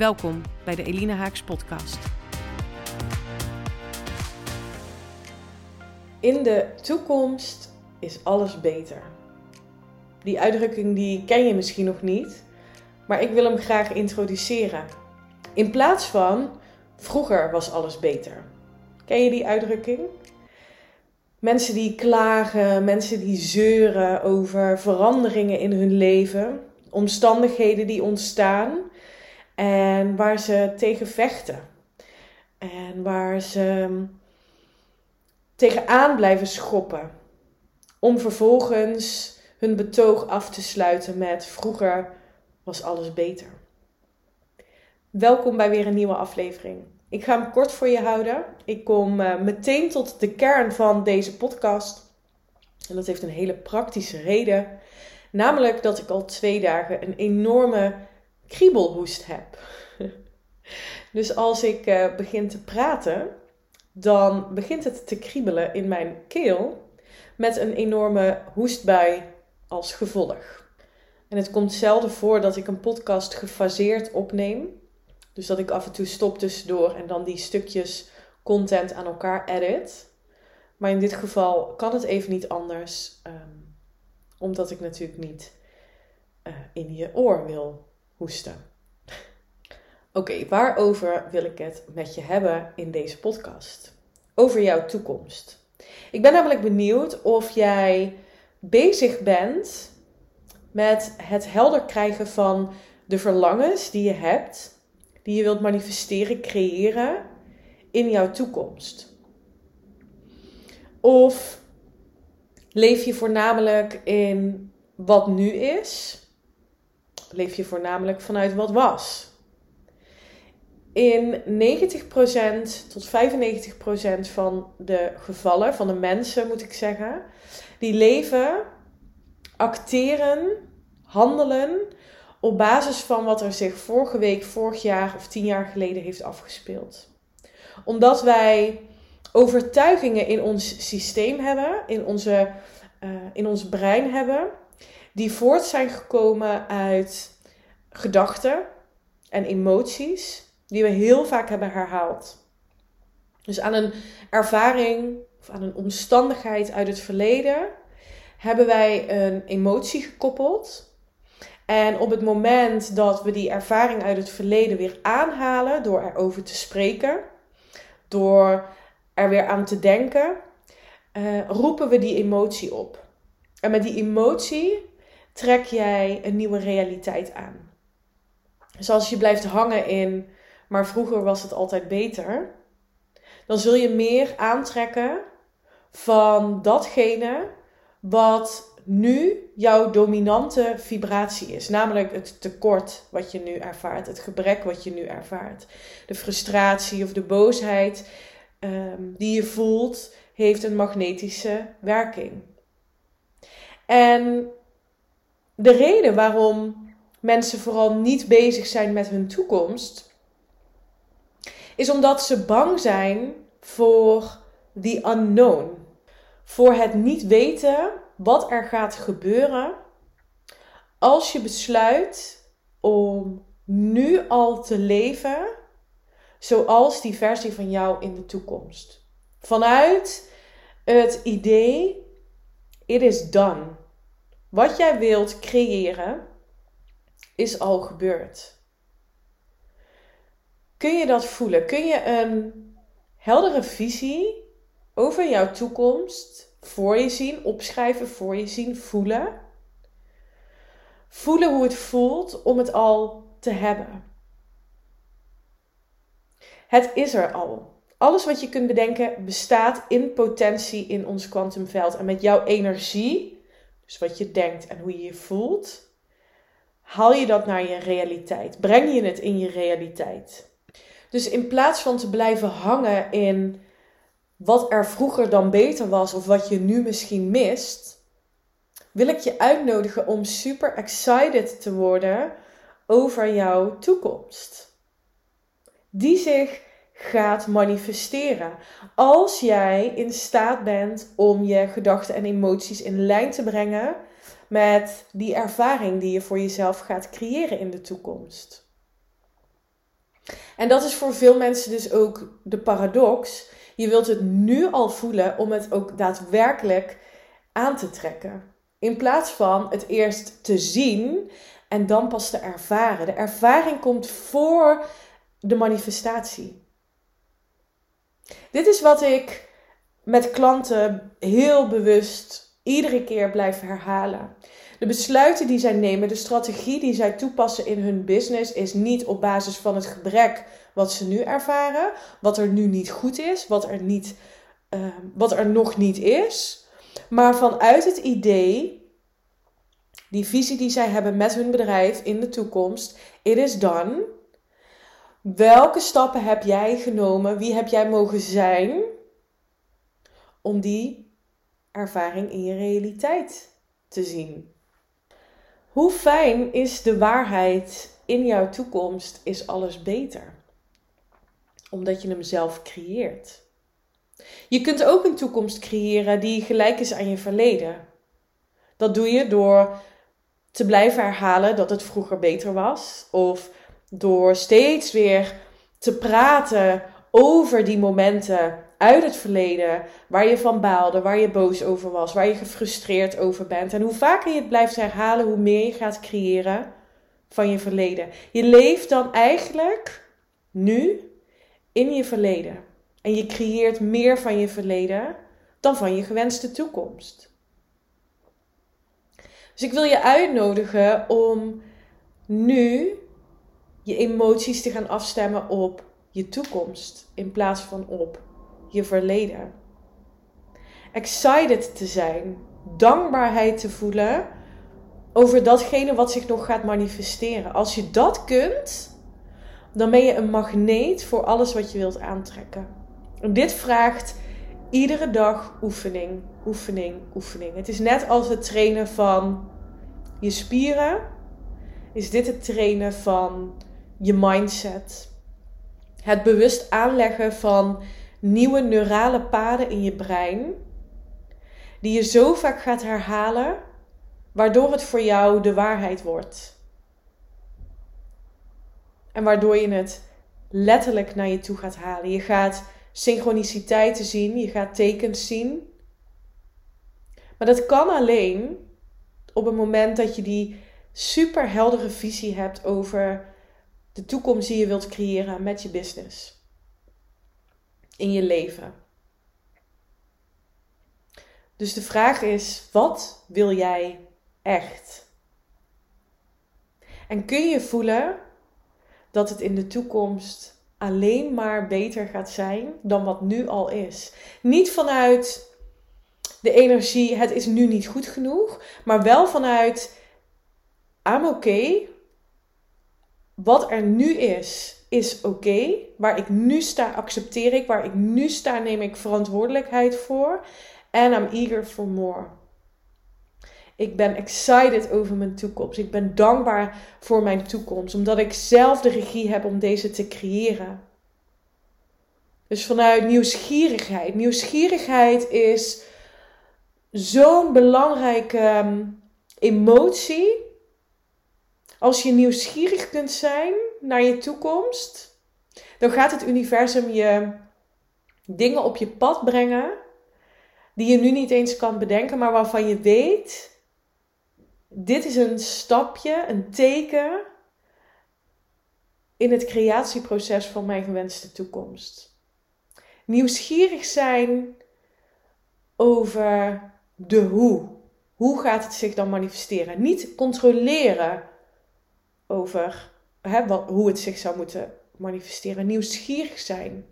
Welkom bij de Elina Haaks podcast. In de toekomst is alles beter. Die uitdrukking die ken je misschien nog niet, maar ik wil hem graag introduceren. In plaats van vroeger was alles beter. Ken je die uitdrukking? Mensen die klagen, mensen die zeuren over veranderingen in hun leven, omstandigheden die ontstaan en waar ze tegen vechten. En waar ze tegenaan blijven schoppen. Om vervolgens hun betoog af te sluiten met vroeger was alles beter. Welkom bij weer een nieuwe aflevering. Ik ga hem kort voor je houden. Ik kom uh, meteen tot de kern van deze podcast. En dat heeft een hele praktische reden. Namelijk dat ik al twee dagen een enorme kriebelhoest heb. dus als ik uh, begin te praten, dan begint het te kriebelen in mijn keel met een enorme hoestbui als gevolg. En het komt zelden voor dat ik een podcast gefaseerd opneem. Dus dat ik af en toe stop tussendoor en dan die stukjes content aan elkaar edit. Maar in dit geval kan het even niet anders, um, omdat ik natuurlijk niet uh, in je oor wil hoesten. Oké, waarover wil ik het met je hebben in deze podcast? Over jouw toekomst. Ik ben namelijk benieuwd of jij bezig bent met het helder krijgen van de verlangens die je hebt, die je wilt manifesteren, creëren in jouw toekomst. Of leef je voornamelijk in wat nu is leef je voornamelijk vanuit wat was. In 90% tot 95% van de gevallen, van de mensen moet ik zeggen, die leven, acteren, handelen op basis van wat er zich vorige week, vorig jaar of tien jaar geleden heeft afgespeeld. Omdat wij overtuigingen in ons systeem hebben, in, onze, uh, in ons brein hebben, die voort zijn gekomen uit gedachten en emoties die we heel vaak hebben herhaald. Dus aan een ervaring of aan een omstandigheid uit het verleden hebben wij een emotie gekoppeld. En op het moment dat we die ervaring uit het verleden weer aanhalen door erover te spreken, door er weer aan te denken, uh, roepen we die emotie op. En met die emotie trek jij een nieuwe realiteit aan. Dus als je blijft hangen in, maar vroeger was het altijd beter, dan zul je meer aantrekken van datgene wat nu jouw dominante vibratie is. Namelijk het tekort wat je nu ervaart, het gebrek wat je nu ervaart. De frustratie of de boosheid um, die je voelt, heeft een magnetische werking. En de reden waarom mensen vooral niet bezig zijn met hun toekomst, is omdat ze bang zijn voor the unknown. Voor het niet weten wat er gaat gebeuren als je besluit om nu al te leven zoals die versie van jou in de toekomst. Vanuit het idee, it is done. Wat jij wilt creëren, is al gebeurd. Kun je dat voelen? Kun je een heldere visie over jouw toekomst voor je zien, opschrijven, voor je zien, voelen? Voelen hoe het voelt om het al te hebben. Het is er al. Alles wat je kunt bedenken bestaat in potentie in ons kwantumveld. En met jouw energie, dus wat je denkt en hoe je je voelt, haal je dat naar je realiteit? Breng je het in je realiteit? Dus in plaats van te blijven hangen in wat er vroeger dan beter was of wat je nu misschien mist, wil ik je uitnodigen om super excited te worden over jouw toekomst. Die zich gaat manifesteren. Als jij in staat bent om je gedachten en emoties in lijn te brengen met die ervaring die je voor jezelf gaat creëren in de toekomst. En dat is voor veel mensen dus ook de paradox. Je wilt het nu al voelen om het ook daadwerkelijk aan te trekken. In plaats van het eerst te zien en dan pas te ervaren. De ervaring komt voor de manifestatie. Dit is wat ik met klanten heel bewust iedere keer blijf herhalen. De besluiten die zij nemen, de strategie die zij toepassen in hun business, is niet op basis van het gebrek wat ze nu ervaren, wat er nu niet goed is, wat er, niet, uh, wat er nog niet is, maar vanuit het idee, die visie die zij hebben met hun bedrijf in de toekomst, it is done. Welke stappen heb jij genomen? Wie heb jij mogen zijn om die ervaring in je realiteit te zien? Hoe fijn is de waarheid in jouw toekomst? Is alles beter? Omdat je hem zelf creëert. Je kunt ook een toekomst creëren die gelijk is aan je verleden. Dat doe je door te blijven herhalen dat het vroeger beter was. Of door steeds weer te praten over die momenten uit het verleden waar je van baalde, waar je boos over was, waar je gefrustreerd over bent. En hoe vaker je het blijft herhalen, hoe meer je gaat creëren van je verleden. Je leeft dan eigenlijk nu in je verleden. En je creëert meer van je verleden dan van je gewenste toekomst. Dus ik wil je uitnodigen om nu je emoties te gaan afstemmen op je toekomst in plaats van op je verleden. Excited te zijn, dankbaarheid te voelen over datgene wat zich nog gaat manifesteren. Als je dat kunt, dan ben je een magneet voor alles wat je wilt aantrekken. En dit vraagt iedere dag oefening, oefening, oefening. Het is net als het trainen van je spieren, is dit het trainen van je mindset. Het bewust aanleggen van nieuwe neurale paden in je brein, die je zo vaak gaat herhalen, waardoor het voor jou de waarheid wordt. En waardoor je het letterlijk naar je toe gaat halen. Je gaat synchroniciteiten zien, je gaat tekens zien. Maar dat kan alleen op het moment dat je die super heldere visie hebt over de toekomst die je wilt creëren met je business. In je leven. Dus de vraag is: wat wil jij echt? En kun je voelen dat het in de toekomst alleen maar beter gaat zijn dan wat nu al is? Niet vanuit de energie, het is nu niet goed genoeg, maar wel vanuit I'm oké. Okay. Wat er nu is, is oké. Waar ik nu sta, accepteer ik. Waar ik nu sta, neem ik verantwoordelijkheid voor. En I'm eager for more. Ik ben excited over mijn toekomst. Ik ben dankbaar voor mijn toekomst, omdat ik zelf de regie heb om deze te creëren. Dus vanuit nieuwsgierigheid. Nieuwsgierigheid is zo'n belangrijke ehm, emotie. Als je nieuwsgierig kunt zijn naar je toekomst, dan gaat het universum je dingen op je pad brengen die je nu niet eens kan bedenken, maar waarvan je weet: dit is een stapje, een teken in het creatieproces van mijn gewenste toekomst. Nieuwsgierig zijn over de hoe. Hoe gaat het zich dan manifesteren? Niet controleren over wat, hoe het zich zou moeten manifesteren. Nieuwsgierig zijn.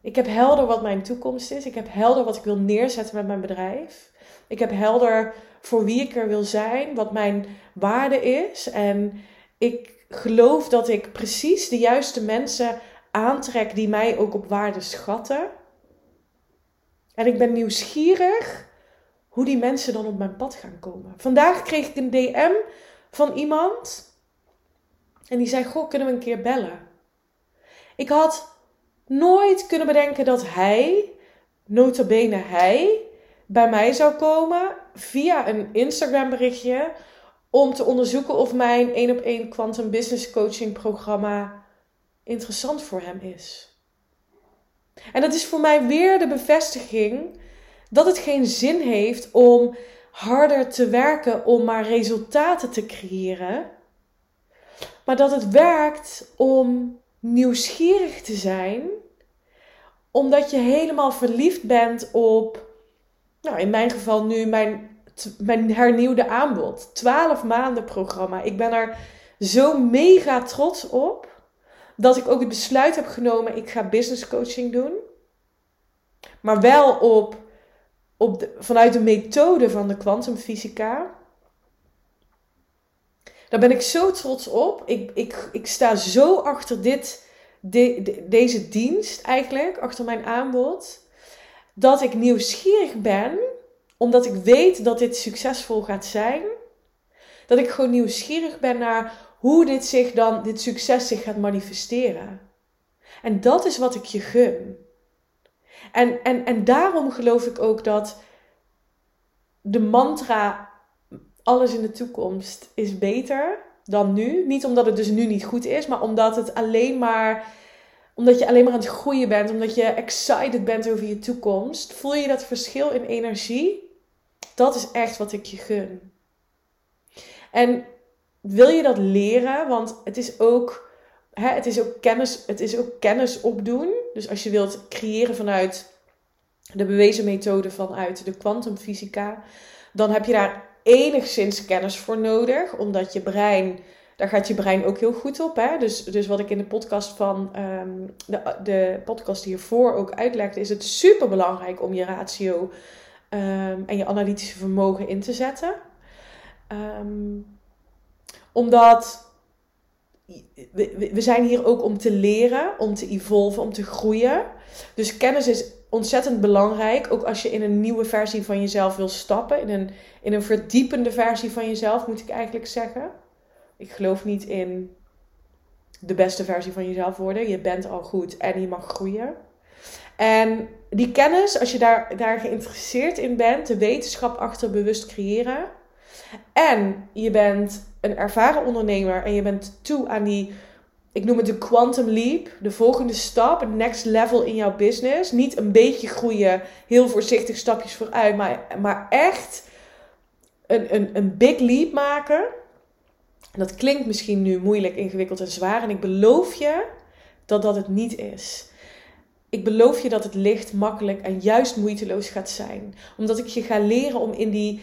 Ik heb helder wat mijn toekomst is. Ik heb helder wat ik wil neerzetten met mijn bedrijf. Ik heb helder voor wie ik er wil zijn, wat mijn waarde is. En ik geloof dat ik precies de juiste mensen aantrek die mij ook op waarde schatten. En ik ben nieuwsgierig hoe die mensen dan op mijn pad gaan komen. Vandaag kreeg ik een DM van iemand en die zei: Goh, kunnen we een keer bellen? Ik had nooit kunnen bedenken dat hij, notabene hij, bij mij zou komen via een Instagram berichtje om te onderzoeken of mijn 1 op 1 Quantum Business Coaching programma interessant voor hem is. En dat is voor mij weer de bevestiging dat het geen zin heeft om harder te werken om maar resultaten te creëren. Maar dat het werkt om nieuwsgierig te zijn, omdat je helemaal verliefd bent op, nou in mijn geval nu mijn, mijn hernieuwde aanbod. 12 maanden programma. Ik ben er zo mega trots op dat ik ook het besluit heb genomen, ik ga business coaching doen. Maar wel op, op de, vanuit de methode van de kwantumfysica. Daar ben ik zo trots op. Ik, ik, ik sta zo achter dit, de, deze dienst eigenlijk, achter mijn aanbod. Dat ik nieuwsgierig ben, omdat ik weet dat dit succesvol gaat zijn. Dat ik gewoon nieuwsgierig ben naar hoe dit, zich dan, dit succes zich gaat manifesteren. En dat is wat ik je gun. En, en, en daarom geloof ik ook dat de mantra alles in de toekomst is beter dan nu. Niet omdat het dus nu niet goed is, maar omdat het alleen maar omdat je alleen maar aan het groeien bent, omdat je excited bent over je toekomst. Voel je dat verschil in energie? Dat is echt wat ik je gun. En wil je dat leren? Want het is ook, hè, het is ook, kennis, het is ook kennis opdoen. Dus als je wilt creëren vanuit de bewezen methode vanuit de kwantumfysica, dan heb je daar enigszins kennis voor nodig, omdat je brein, daar gaat je brein ook heel goed op. Hè? Dus, dus wat ik in de podcast van um, de, de podcast hiervoor ook uitlegde, is het super belangrijk om je ratio um, en je analytische vermogen in te zetten. Um, omdat we, we zijn hier ook om te leren, om te evolven, om te groeien. Dus kennis is ontzettend belangrijk. Ook als je in een nieuwe versie van jezelf wil stappen. In een, in een verdiepende versie van jezelf, moet ik eigenlijk zeggen. Ik geloof niet in de beste versie van jezelf worden. Je bent al goed en je mag groeien. En die kennis, als je daar, daar geïnteresseerd in bent, de wetenschap achter bewust creëren. En je bent een ervaren ondernemer en je bent toe aan die, ik noem het de quantum leap, de volgende stap, het next level in jouw business. Niet een beetje groeien, heel voorzichtig stapjes vooruit, maar, maar echt een, een, een big leap maken. En dat klinkt misschien nu moeilijk, ingewikkeld en zwaar. En ik beloof je dat dat het niet is. Ik beloof je dat het licht, makkelijk en juist moeiteloos gaat zijn. Omdat ik je ga leren om in die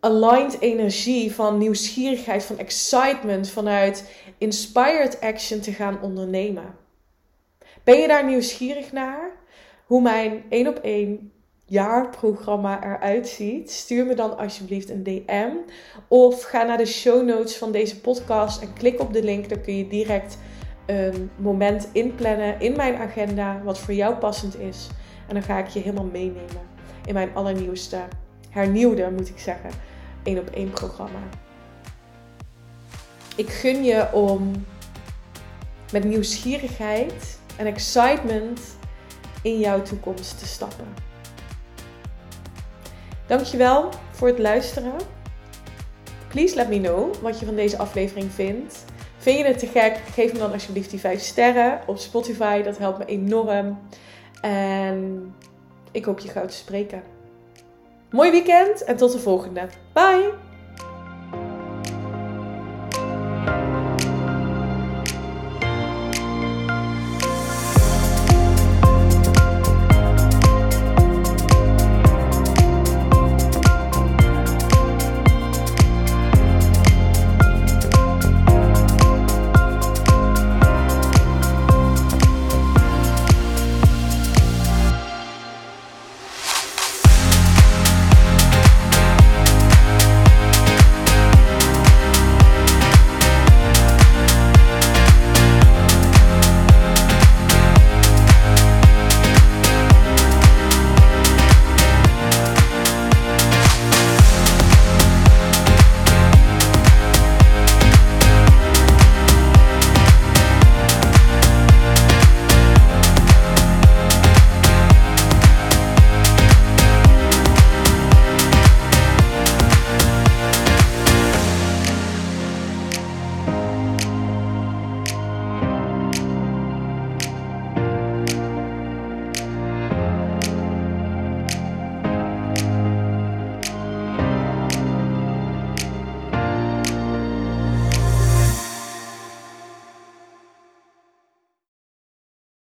aligned energie van nieuwsgierigheid, van excitement, vanuit inspired action te gaan ondernemen. Ben je daar nieuwsgierig naar? Hoe mijn 1 op 1 jaarprogramma eruit ziet? Stuur me dan alsjeblieft een DM. Of ga naar de show notes van deze podcast en klik op de link. Dan kun je direct een moment inplannen in mijn agenda wat voor jou passend is. En dan ga ik je helemaal meenemen in mijn allernieuwste hernieuwde, moet ik zeggen, één op één programma. Ik gun je om met nieuwsgierigheid en excitement in jouw toekomst te stappen. Dankjewel voor het luisteren. Please let me know wat je van deze aflevering vindt. Vind je het te gek? Geef me dan alsjeblieft die 5 sterren op Spotify. Dat helpt me enorm. En ik hoop je gauw te spreken. Mooi weekend en tot de volgende. Bye!